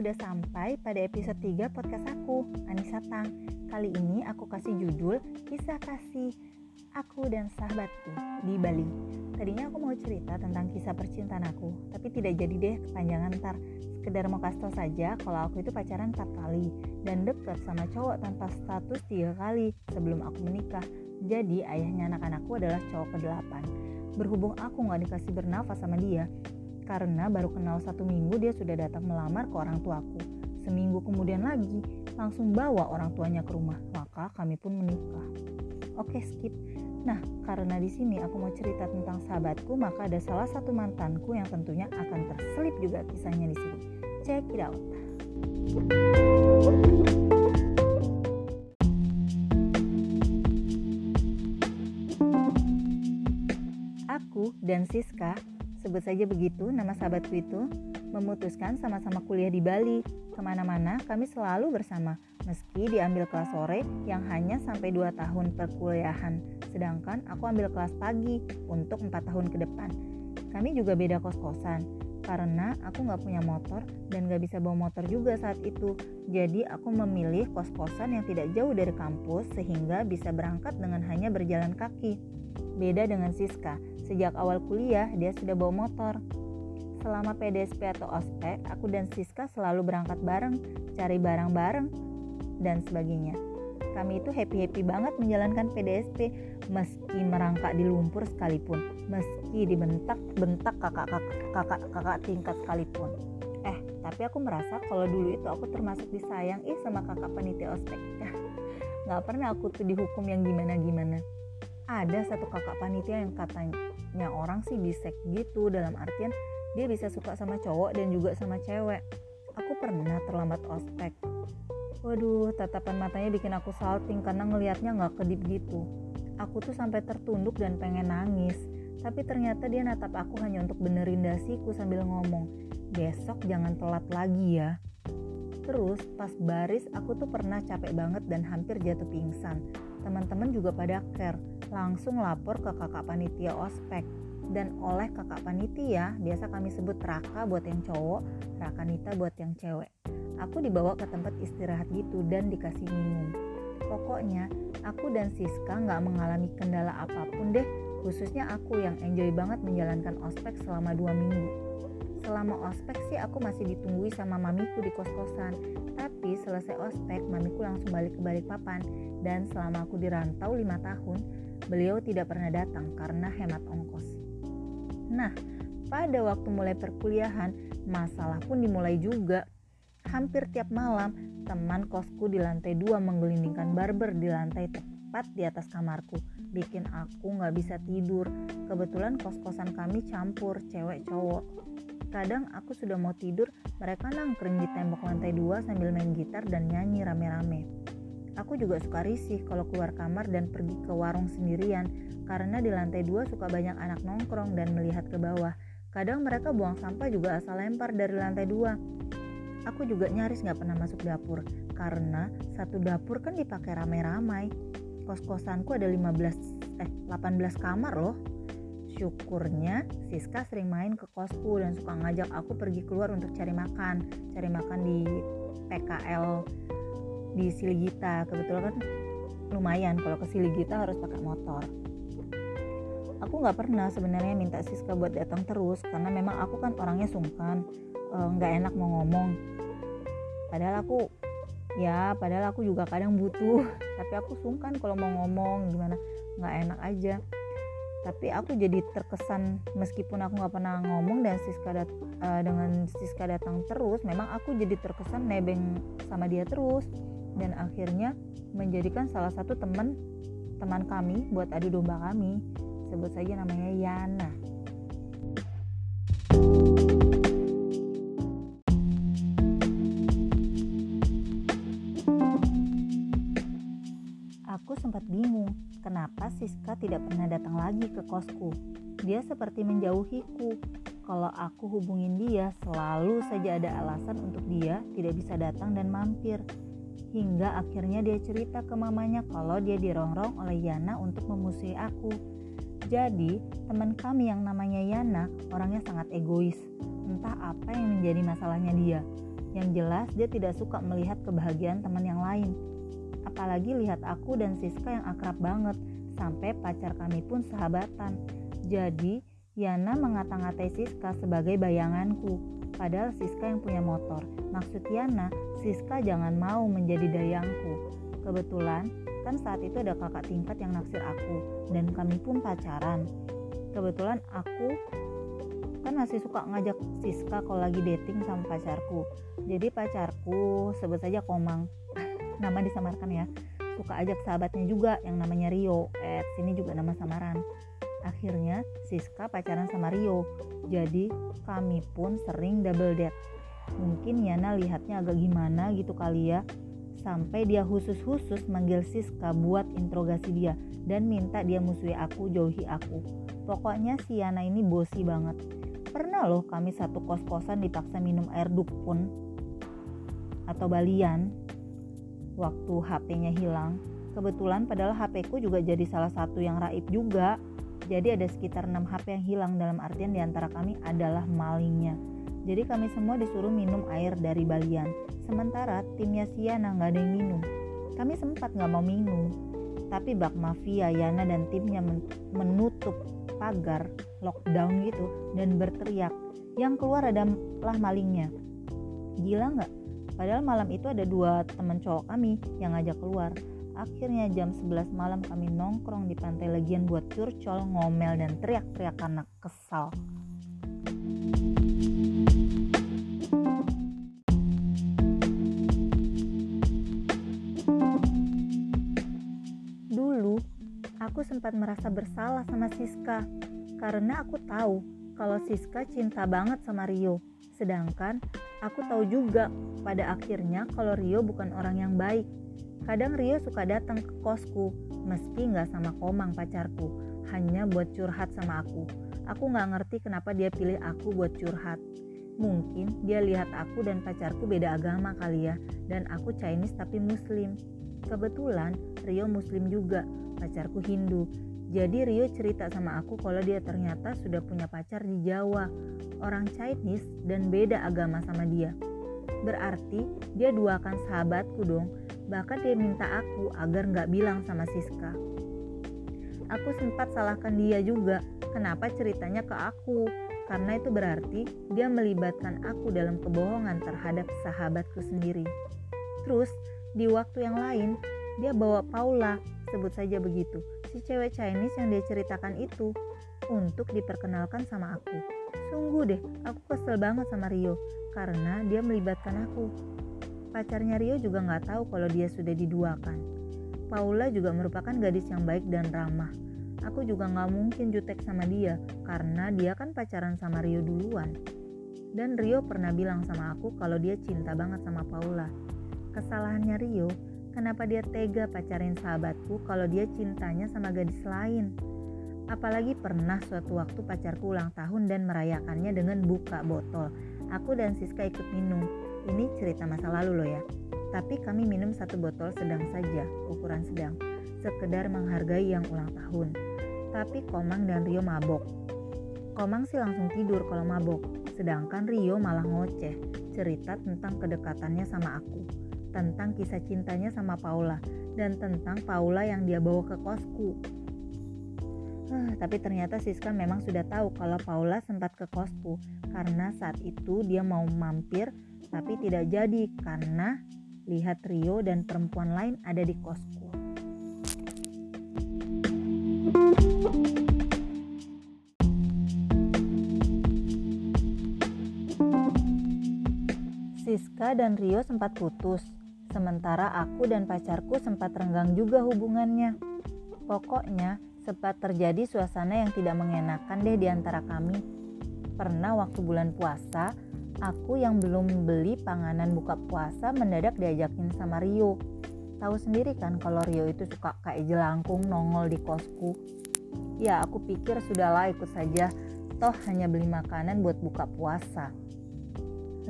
sudah sampai pada episode 3 podcast aku, Anissa Tang. Kali ini aku kasih judul Kisah Kasih Aku dan Sahabatku di Bali. Tadinya aku mau cerita tentang kisah percintaan aku, tapi tidak jadi deh kepanjangan ntar. Sekedar mau kasih tau saja kalau aku itu pacaran 4 kali dan deket sama cowok tanpa status 3 kali sebelum aku menikah. Jadi ayahnya anak-anakku adalah cowok ke-8. Berhubung aku gak dikasih bernafas sama dia, karena baru kenal satu minggu dia sudah datang melamar ke orang tuaku. Seminggu kemudian lagi, langsung bawa orang tuanya ke rumah, maka kami pun menikah. Oke, skip. Nah, karena di sini aku mau cerita tentang sahabatku, maka ada salah satu mantanku yang tentunya akan terselip juga kisahnya di sini. Check it out. Aku dan Siska sebut saja begitu nama sahabatku itu, memutuskan sama-sama kuliah di Bali. Ke mana-mana kami selalu bersama, meski diambil kelas sore yang hanya sampai 2 tahun perkuliahan, sedangkan aku ambil kelas pagi untuk 4 tahun ke depan. Kami juga beda kos-kosan, karena aku nggak punya motor dan nggak bisa bawa motor juga saat itu. Jadi aku memilih kos-kosan yang tidak jauh dari kampus sehingga bisa berangkat dengan hanya berjalan kaki. Beda dengan Siska, Sejak awal kuliah, dia sudah bawa motor. Selama PDSP atau ospek, aku dan Siska selalu berangkat bareng, cari barang bareng, dan sebagainya. Kami itu happy-happy banget menjalankan PDSP meski merangkak di lumpur sekalipun, meski dibentak-bentak kakak-kakak tingkat sekalipun. Eh, tapi aku merasa kalau dulu itu aku termasuk disayang ih sama kakak panitia ospek. Gak pernah aku tuh dihukum yang gimana-gimana ada satu kakak panitia yang katanya orang sih bisek gitu dalam artian dia bisa suka sama cowok dan juga sama cewek. Aku pernah terlambat ospek. Waduh tatapan matanya bikin aku salting karena ngelihatnya nggak kedip gitu. Aku tuh sampai tertunduk dan pengen nangis. Tapi ternyata dia natap aku hanya untuk benerin dasiku sambil ngomong besok jangan telat lagi ya. Terus pas baris aku tuh pernah capek banget dan hampir jatuh pingsan. Teman-teman juga pada care langsung lapor ke kakak panitia ospek dan oleh kakak panitia biasa kami sebut Raka buat yang cowok, Rakanita buat yang cewek. Aku dibawa ke tempat istirahat gitu dan dikasih minum. Pokoknya aku dan Siska nggak mengalami kendala apa pun deh, khususnya aku yang enjoy banget menjalankan ospek selama dua minggu. Selama ospek sih aku masih ditunggui sama mamiku di kos-kosan. Tapi selesai ospek, mamiku langsung balik ke Balikpapan. Dan selama aku dirantau lima tahun, beliau tidak pernah datang karena hemat ongkos. Nah, pada waktu mulai perkuliahan, masalah pun dimulai juga. Hampir tiap malam, teman kosku di lantai dua menggelindingkan barber di lantai tepat di atas kamarku bikin aku nggak bisa tidur. Kebetulan kos-kosan kami campur cewek cowok. Kadang aku sudah mau tidur, mereka nangkring di tembok lantai dua sambil main gitar dan nyanyi rame-rame. Aku juga suka risih kalau keluar kamar dan pergi ke warung sendirian, karena di lantai dua suka banyak anak nongkrong dan melihat ke bawah. Kadang mereka buang sampah juga asal lempar dari lantai dua. Aku juga nyaris gak pernah masuk dapur, karena satu dapur kan dipakai ramai-ramai. Kos-kosanku ada 15 eh 18 kamar loh Syukurnya Siska sering main ke kosku dan suka ngajak aku pergi keluar untuk cari makan, cari makan di PKL di Siligita. Kebetulan kan lumayan kalau ke Siligita harus pakai motor. Aku nggak pernah sebenarnya minta Siska buat datang terus karena memang aku kan orangnya sungkan, eh, nggak enak mau ngomong. Padahal aku ya padahal aku juga kadang butuh tapi aku sungkan kalau mau ngomong gimana nggak enak aja tapi aku jadi terkesan meskipun aku nggak pernah ngomong dan Siska dat uh, dengan Siska datang terus memang aku jadi terkesan nebeng sama dia terus. Dan akhirnya menjadikan salah satu teman teman kami buat adu domba kami. Sebut saja namanya Yana Kenapa Siska tidak pernah datang lagi ke kosku? Dia seperti menjauhiku. Kalau aku hubungin dia, selalu saja ada alasan untuk dia tidak bisa datang dan mampir. Hingga akhirnya dia cerita ke mamanya kalau dia dirongrong oleh Yana untuk memusuhi aku. Jadi, teman kami yang namanya Yana orangnya sangat egois. Entah apa yang menjadi masalahnya dia. Yang jelas dia tidak suka melihat kebahagiaan teman yang lain. Apalagi lihat aku dan Siska yang akrab banget, sampai pacar kami pun sahabatan. Jadi, Yana mengata-ngatai Siska sebagai bayanganku, padahal Siska yang punya motor. Maksud Yana, Siska jangan mau menjadi dayangku. Kebetulan, kan saat itu ada kakak tingkat yang naksir aku, dan kami pun pacaran. Kebetulan aku kan masih suka ngajak Siska kalau lagi dating sama pacarku jadi pacarku sebut saja Komang nama disamarkan ya. Suka ajak sahabatnya juga yang namanya Rio. Eh sini juga nama samaran. Akhirnya Siska pacaran sama Rio. Jadi kami pun sering double date. Mungkin Yana lihatnya agak gimana gitu kali ya. Sampai dia khusus-khusus manggil Siska buat interogasi dia dan minta dia musuhi aku jauhi aku. Pokoknya si Yana ini bosi banget. Pernah loh kami satu kos-kosan dipaksa minum air dukun atau balian waktu HP-nya hilang. Kebetulan padahal HP ku juga jadi salah satu yang raib juga. Jadi ada sekitar 6 HP yang hilang dalam artian di antara kami adalah malingnya. Jadi kami semua disuruh minum air dari balian. Sementara timnya Siana nggak ada yang minum. Kami sempat nggak mau minum. Tapi bak mafia Yana dan timnya menutup pagar lockdown gitu dan berteriak yang keluar adalah malingnya gila nggak padahal malam itu ada dua teman cowok kami yang ngajak keluar. Akhirnya jam 11 malam kami nongkrong di pantai legian buat curcol ngomel dan teriak-teriak karena kesal. Dulu aku sempat merasa bersalah sama Siska. Karena aku tahu kalau Siska cinta banget sama Rio. Sedangkan aku tahu juga pada akhirnya kalau Rio bukan orang yang baik. Kadang Rio suka datang ke kosku, meski nggak sama Komang pacarku, hanya buat curhat sama aku. Aku nggak ngerti kenapa dia pilih aku buat curhat. Mungkin dia lihat aku dan pacarku beda agama kali ya, dan aku Chinese tapi Muslim. Kebetulan Rio Muslim juga, pacarku Hindu. Jadi Rio cerita sama aku kalau dia ternyata sudah punya pacar di Jawa, orang Chinese dan beda agama sama dia. Berarti dia duakan sahabatku dong, bahkan dia minta aku agar nggak bilang sama Siska. Aku sempat salahkan dia juga, kenapa ceritanya ke aku, karena itu berarti dia melibatkan aku dalam kebohongan terhadap sahabatku sendiri. Terus, di waktu yang lain, dia bawa Paula, sebut saja begitu, si cewek Chinese yang dia ceritakan itu untuk diperkenalkan sama aku. Sungguh deh, aku kesel banget sama Rio karena dia melibatkan aku. Pacarnya Rio juga nggak tahu kalau dia sudah diduakan. Paula juga merupakan gadis yang baik dan ramah. Aku juga nggak mungkin jutek sama dia karena dia kan pacaran sama Rio duluan. Dan Rio pernah bilang sama aku kalau dia cinta banget sama Paula. Kesalahannya Rio Kenapa dia tega pacarin sahabatku kalau dia cintanya sama gadis lain? Apalagi pernah suatu waktu pacarku ulang tahun dan merayakannya dengan buka botol. Aku dan Siska ikut minum. Ini cerita masa lalu loh ya. Tapi kami minum satu botol sedang saja, ukuran sedang. Sekedar menghargai yang ulang tahun. Tapi Komang dan Rio mabok. Komang sih langsung tidur kalau mabok. Sedangkan Rio malah ngoceh, cerita tentang kedekatannya sama aku tentang kisah cintanya sama Paula dan tentang Paula yang dia bawa ke kosku. Uh, tapi ternyata Siska memang sudah tahu kalau Paula sempat ke kosku karena saat itu dia mau mampir tapi tidak jadi karena lihat Rio dan perempuan lain ada di kosku. Siska dan Rio sempat putus Sementara aku dan pacarku sempat renggang juga hubungannya. Pokoknya sempat terjadi suasana yang tidak mengenakan deh di antara kami. Pernah waktu bulan puasa, aku yang belum beli panganan buka puasa mendadak diajakin sama Rio. Tahu sendiri kan kalau Rio itu suka kayak jelangkung nongol di kosku. Ya aku pikir sudahlah ikut saja, toh hanya beli makanan buat buka puasa.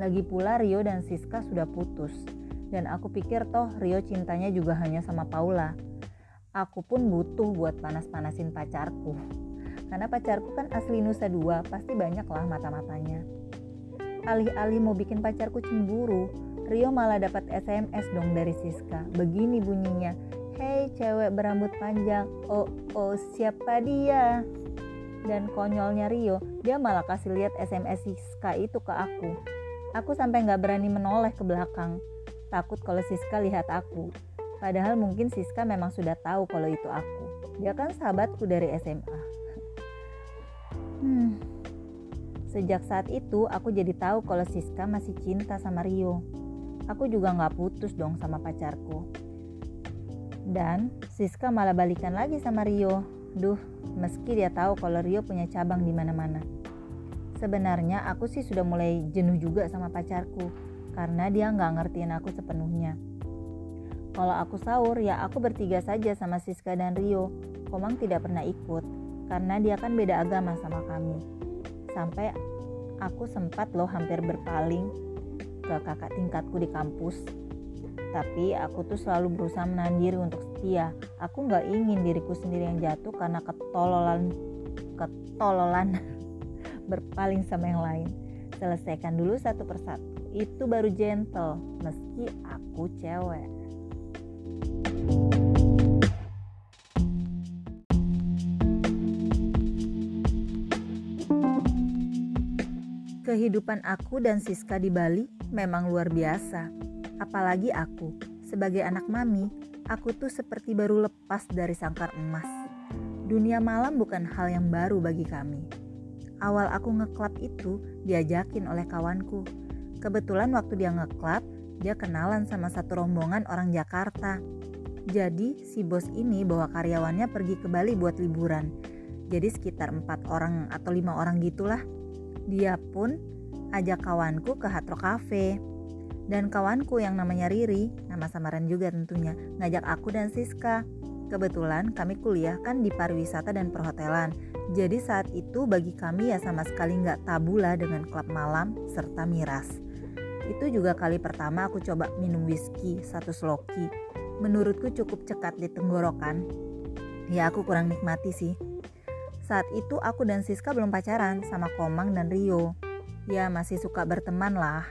Lagi pula Rio dan Siska sudah putus dan aku pikir toh Rio cintanya juga hanya sama Paula. Aku pun butuh buat panas-panasin pacarku. Karena pacarku kan asli Nusa Dua, pasti banyak lah mata-matanya. Alih-alih mau bikin pacarku cemburu, Rio malah dapat SMS dong dari Siska. Begini bunyinya, Hei cewek berambut panjang, oh oh siapa dia? Dan konyolnya Rio, dia malah kasih lihat SMS Siska itu ke aku. Aku sampai nggak berani menoleh ke belakang, takut kalau Siska lihat aku. Padahal mungkin Siska memang sudah tahu kalau itu aku. Dia kan sahabatku dari SMA. Hmm. Sejak saat itu aku jadi tahu kalau Siska masih cinta sama Rio. Aku juga nggak putus dong sama pacarku. Dan Siska malah balikan lagi sama Rio. Duh, meski dia tahu kalau Rio punya cabang di mana-mana. Sebenarnya aku sih sudah mulai jenuh juga sama pacarku karena dia nggak ngertiin aku sepenuhnya. Kalau aku sahur ya aku bertiga saja sama Siska dan Rio. Komang tidak pernah ikut karena dia kan beda agama sama kami. Sampai aku sempat loh hampir berpaling ke kakak tingkatku di kampus. Tapi aku tuh selalu berusaha menahan diri untuk setia. Aku nggak ingin diriku sendiri yang jatuh karena ketololan ketololan berpaling sama yang lain. Selesaikan dulu satu persatu. Itu baru gentle, meski aku cewek. Kehidupan aku dan Siska di Bali memang luar biasa. Apalagi aku, sebagai anak mami, aku tuh seperti baru lepas dari sangkar emas. Dunia malam bukan hal yang baru bagi kami. Awal aku ngeklub itu diajakin oleh kawanku. Kebetulan waktu dia ngeklub, dia kenalan sama satu rombongan orang Jakarta. Jadi si bos ini bawa karyawannya pergi ke Bali buat liburan. Jadi sekitar empat orang atau lima orang gitulah dia pun ajak kawanku ke Hatro Cafe. Dan kawanku yang namanya Riri, nama samaran juga tentunya, ngajak aku dan Siska. Kebetulan kami kuliah kan di pariwisata dan perhotelan. Jadi saat itu bagi kami ya sama sekali nggak tabula dengan klub malam serta miras. Itu juga kali pertama aku coba minum whisky satu sloki. Menurutku cukup cekat di tenggorokan. Ya aku kurang nikmati sih. Saat itu aku dan Siska belum pacaran sama Komang dan Rio. Ya masih suka berteman lah.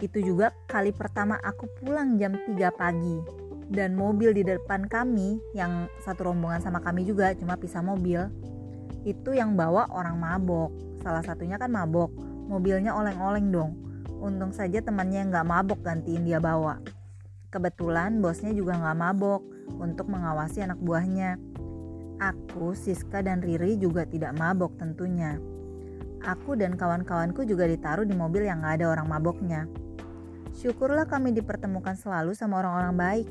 Itu juga kali pertama aku pulang jam 3 pagi. Dan mobil di depan kami yang satu rombongan sama kami juga cuma pisah mobil. Itu yang bawa orang mabok. Salah satunya kan mabok. Mobilnya oleng-oleng dong. Untung saja temannya yang gak mabok gantiin dia bawa. Kebetulan bosnya juga gak mabok untuk mengawasi anak buahnya Aku, Siska, dan Riri juga tidak mabok tentunya. Aku dan kawan-kawanku juga ditaruh di mobil yang gak ada orang maboknya. Syukurlah kami dipertemukan selalu sama orang-orang baik.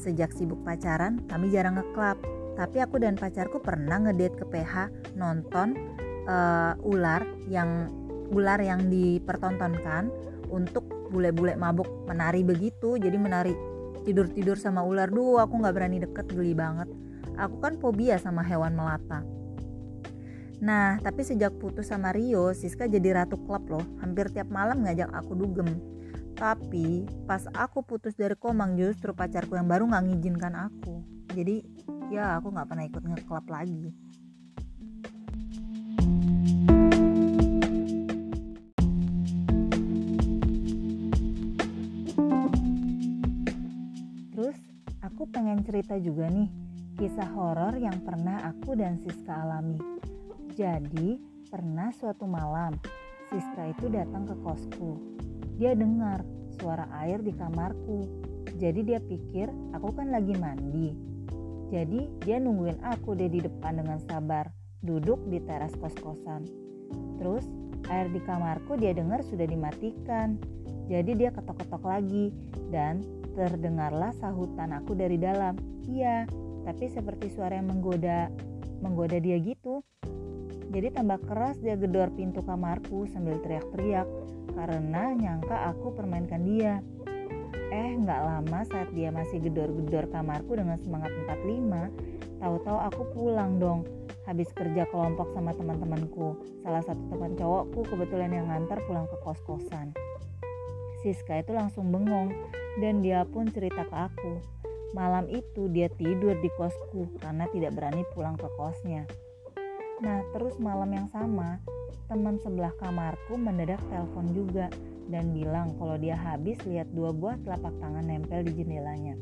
Sejak sibuk pacaran, kami jarang ngeklap. Tapi aku dan pacarku pernah ngedate ke PH nonton uh, ular yang ular yang dipertontonkan untuk bule-bule mabuk menari begitu. Jadi menari tidur-tidur sama ular. Duh, aku nggak berani deket, geli banget Aku kan fobia sama hewan melata. Nah, tapi sejak putus sama Rio, Siska jadi ratu klub loh. Hampir tiap malam ngajak aku dugem. Tapi pas aku putus dari Komang justru pacarku yang baru nggak ngizinkan aku. Jadi ya aku nggak pernah ikut ngeklub lagi. Aku pengen cerita juga nih Kisah horor yang pernah aku dan Siska alami. Jadi, pernah suatu malam, Siska itu datang ke kosku. Dia dengar suara air di kamarku. Jadi dia pikir aku kan lagi mandi. Jadi dia nungguin aku deh di depan dengan sabar, duduk di teras kos-kosan. Terus air di kamarku dia dengar sudah dimatikan. Jadi dia ketok-ketok lagi dan terdengarlah sahutan aku dari dalam. Iya, tapi seperti suara yang menggoda menggoda dia gitu. Jadi tambah keras dia gedor pintu kamarku sambil teriak-teriak karena nyangka aku permainkan dia. Eh nggak lama saat dia masih gedor-gedor kamarku dengan semangat 45, tahu-tahu aku pulang dong. Habis kerja kelompok sama teman-temanku. Salah satu teman cowokku kebetulan yang ngantar pulang ke kos-kosan. Siska itu langsung bengong dan dia pun cerita ke aku Malam itu dia tidur di kosku karena tidak berani pulang ke kosnya. Nah, terus malam yang sama, teman sebelah kamarku mendadak telepon juga dan bilang kalau dia habis lihat dua buah telapak tangan nempel di jendelanya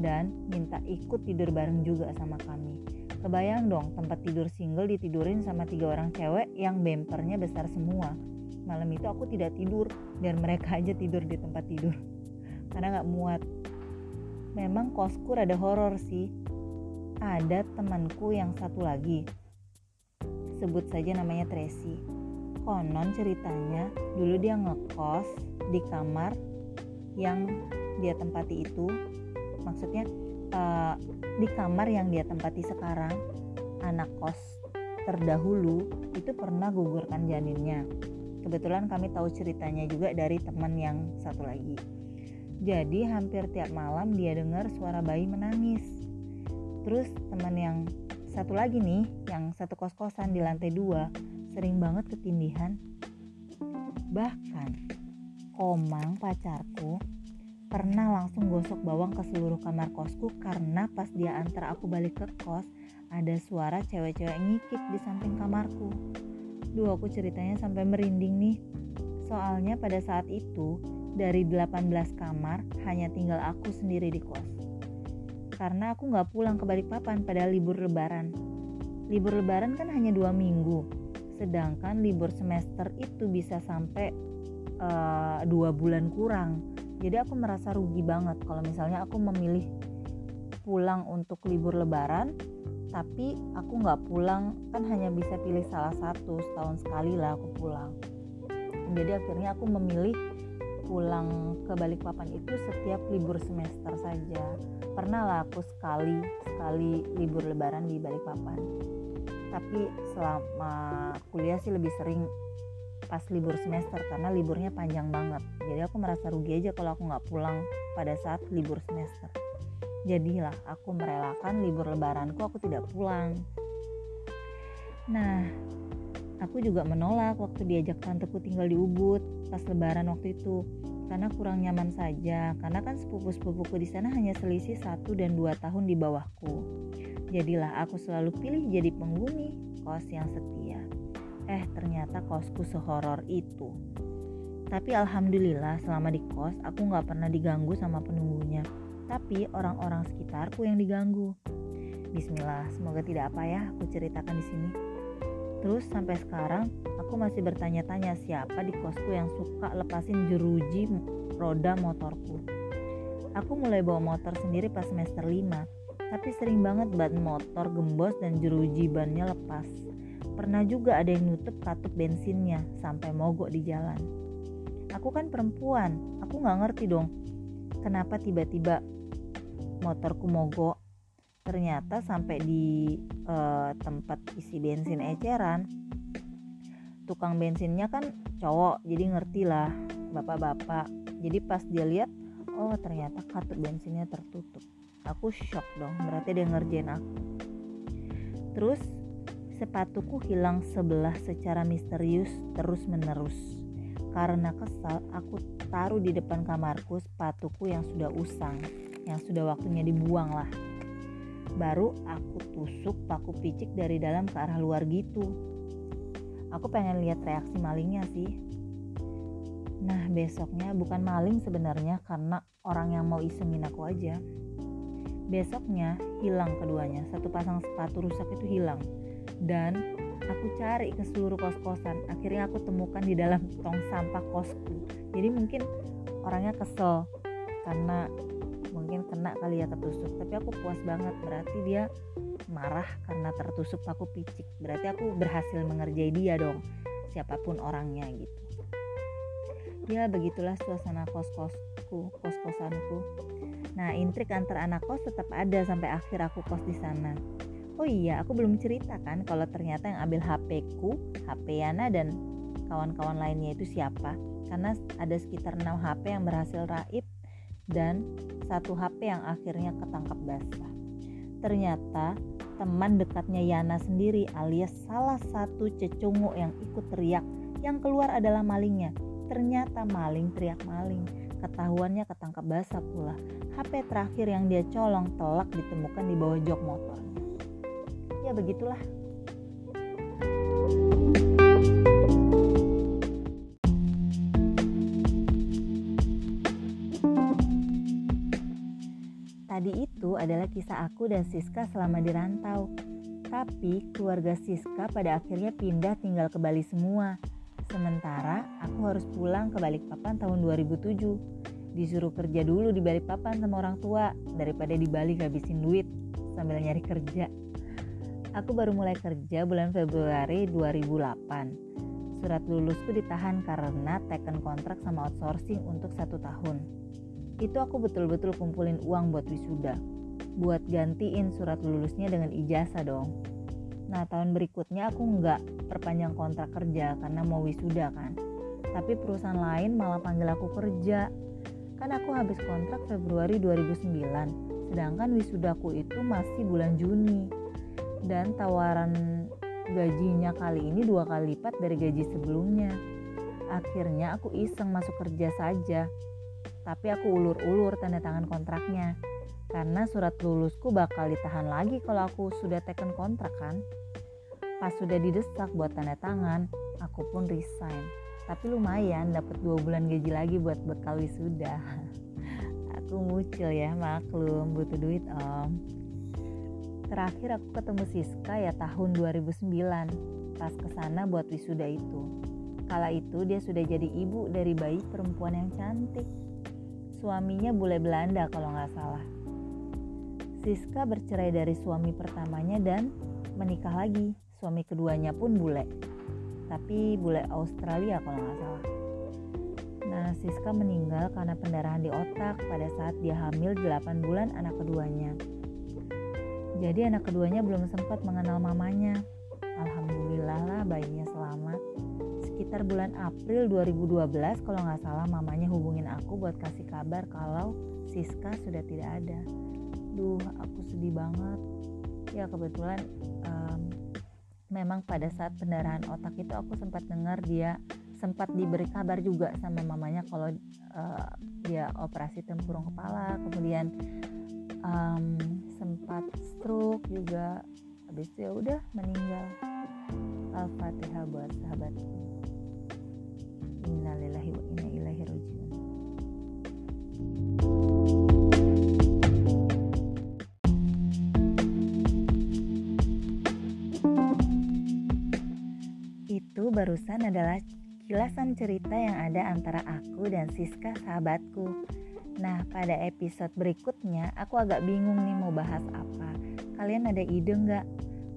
dan minta ikut tidur bareng juga sama kami. Kebayang dong tempat tidur single ditidurin sama tiga orang cewek yang bempernya besar semua. Malam itu aku tidak tidur dan mereka aja tidur di tempat tidur karena nggak muat. Memang kosku rada horor sih. Ada temanku yang satu lagi. Sebut saja namanya Tracy. Konon ceritanya dulu dia ngekos di kamar yang dia tempati itu. Maksudnya uh, di kamar yang dia tempati sekarang anak kos terdahulu itu pernah gugurkan janinnya kebetulan kami tahu ceritanya juga dari teman yang satu lagi. Jadi hampir tiap malam dia dengar suara bayi menangis. Terus teman yang satu lagi nih yang satu kos-kosan di lantai dua sering banget ketindihan. Bahkan Komang pacarku pernah langsung gosok bawang ke seluruh kamar kosku karena pas dia antar aku balik ke kos ada suara cewek-cewek ngikik di samping kamarku. Duh aku ceritanya sampai merinding nih. Soalnya pada saat itu dari 18 kamar hanya tinggal aku sendiri di kos. Karena aku nggak pulang ke Balikpapan pada libur lebaran. Libur lebaran kan hanya dua minggu, sedangkan libur semester itu bisa sampai uh, dua bulan kurang jadi aku merasa rugi banget kalau misalnya aku memilih pulang untuk libur lebaran tapi aku nggak pulang kan hanya bisa pilih salah satu setahun sekali lah aku pulang. Jadi akhirnya aku memilih pulang ke Balikpapan itu setiap libur semester saja. Pernah lah aku sekali sekali libur lebaran di Balikpapan. Tapi selama kuliah sih lebih sering pas libur semester karena liburnya panjang banget. Jadi aku merasa rugi aja kalau aku nggak pulang pada saat libur semester jadilah aku merelakan libur lebaranku aku tidak pulang nah aku juga menolak waktu diajak tanteku tinggal di Ubud pas lebaran waktu itu karena kurang nyaman saja karena kan sepupu-sepupuku di sana hanya selisih satu dan dua tahun di bawahku jadilah aku selalu pilih jadi penghuni kos yang setia Eh ternyata kosku sehoror itu. Tapi alhamdulillah selama di kos aku nggak pernah diganggu sama penunggunya. Tapi orang-orang sekitarku yang diganggu. Bismillah, semoga tidak apa ya aku ceritakan di sini. Terus sampai sekarang aku masih bertanya-tanya siapa di kosku yang suka lepasin jeruji roda motorku. Aku mulai bawa motor sendiri pas semester 5, tapi sering banget ban motor gembos dan jeruji bannya lepas. Pernah juga ada yang nutup katup bensinnya sampai mogok di jalan. Aku kan perempuan, aku nggak ngerti dong kenapa tiba-tiba motorku mogok. Ternyata sampai di uh, tempat isi bensin eceran, tukang bensinnya kan cowok, jadi ngerti lah bapak-bapak. Jadi pas dia lihat, oh ternyata katup bensinnya tertutup. Aku shock dong, berarti dia ngerjain aku. Terus Sepatuku hilang sebelah secara misterius terus-menerus. Karena kesal, aku taruh di depan kamarku sepatuku yang sudah usang, yang sudah waktunya dibuang lah. Baru aku tusuk paku picik dari dalam ke arah luar gitu. Aku pengen lihat reaksi malingnya sih. Nah besoknya bukan maling sebenarnya karena orang yang mau isengin aku aja. Besoknya hilang keduanya, satu pasang sepatu rusak itu hilang dan aku cari ke seluruh kos-kosan akhirnya aku temukan di dalam tong sampah kosku jadi mungkin orangnya kesel karena mungkin kena kali ya ketusuk tapi aku puas banget berarti dia marah karena tertusuk paku picik. Berarti aku berhasil mengerjai dia dong siapa pun orangnya gitu. Ya begitulah suasana kos-kosku kos-kosanku. Nah intrik antar anak kos tetap ada sampai akhir aku kos di sana. Oh iya, aku belum ceritakan kalau ternyata yang ambil HP ku, HP Yana dan kawan-kawan lainnya itu siapa. Karena ada sekitar 6 HP yang berhasil raib dan satu HP yang akhirnya ketangkap basah. Ternyata teman dekatnya Yana sendiri alias salah satu cecungu yang ikut teriak yang keluar adalah malingnya. Ternyata maling teriak maling. Ketahuannya ketangkap basah pula. HP terakhir yang dia colong telak ditemukan di bawah jok motornya begitulah adalah kisah aku dan Siska selama di rantau. Tapi keluarga Siska pada akhirnya pindah tinggal ke Bali semua. Sementara aku harus pulang ke Balikpapan tahun 2007. Disuruh kerja dulu di Balikpapan sama orang tua daripada di Bali ngabisin duit sambil nyari kerja. Aku baru mulai kerja bulan Februari 2008. Surat lulusku ditahan karena teken kontrak sama outsourcing untuk satu tahun. Itu aku betul-betul kumpulin uang buat wisuda. Buat gantiin surat lulusnya dengan ijazah dong. Nah tahun berikutnya aku nggak perpanjang kontrak kerja karena mau wisuda kan. Tapi perusahaan lain malah panggil aku kerja. Kan aku habis kontrak Februari 2009, sedangkan wisudaku itu masih bulan Juni. Dan tawaran gajinya kali ini dua kali lipat dari gaji sebelumnya. Akhirnya aku iseng masuk kerja saja. Tapi aku ulur-ulur tanda tangan kontraknya karena surat lulusku bakal ditahan lagi kalau aku sudah teken kontrak kan. Pas sudah didesak buat tanda tangan, aku pun resign. Tapi lumayan dapat dua bulan gaji lagi buat bekal wisuda. aku muncul ya maklum butuh duit om. Terakhir aku ketemu Siska ya tahun 2009 pas ke sana buat wisuda itu. Kala itu dia sudah jadi ibu dari bayi perempuan yang cantik. Suaminya bule Belanda kalau nggak salah Siska bercerai dari suami pertamanya dan menikah lagi. Suami keduanya pun bule. Tapi bule Australia kalau nggak salah. Nah, Siska meninggal karena pendarahan di otak pada saat dia hamil 8 bulan anak keduanya. Jadi anak keduanya belum sempat mengenal mamanya. Alhamdulillah lah bayinya selamat. Sekitar bulan April 2012 kalau nggak salah mamanya hubungin aku buat kasih kabar kalau Siska sudah tidak ada duh aku sedih banget. Ya kebetulan um, memang pada saat pendarahan otak itu aku sempat dengar dia sempat diberi kabar juga sama mamanya kalau uh, dia operasi tempurung kepala kemudian um, sempat stroke juga. Habis itu ya udah meninggal. Al-fatihah buat sahabatku innalillahi wa inna barusan adalah kilasan cerita yang ada antara aku dan Siska sahabatku. Nah, pada episode berikutnya aku agak bingung nih mau bahas apa. Kalian ada ide nggak?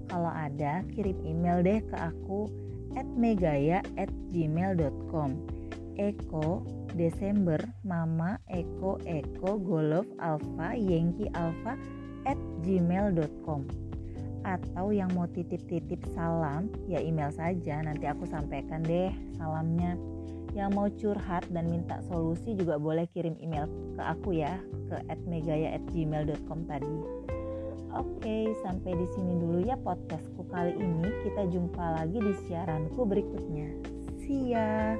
Kalau ada, kirim email deh ke aku at megaya Eko Desember Mama Eko Eko Golf Alpha Yankee Alpha at gmail.com atau yang mau titip-titip salam ya email saja nanti aku sampaikan deh salamnya yang mau curhat dan minta solusi juga boleh kirim email ke aku ya ke @megaya@gmail.com tadi. Oke, sampai di sini dulu ya podcastku kali ini. Kita jumpa lagi di siaranku berikutnya. See ya.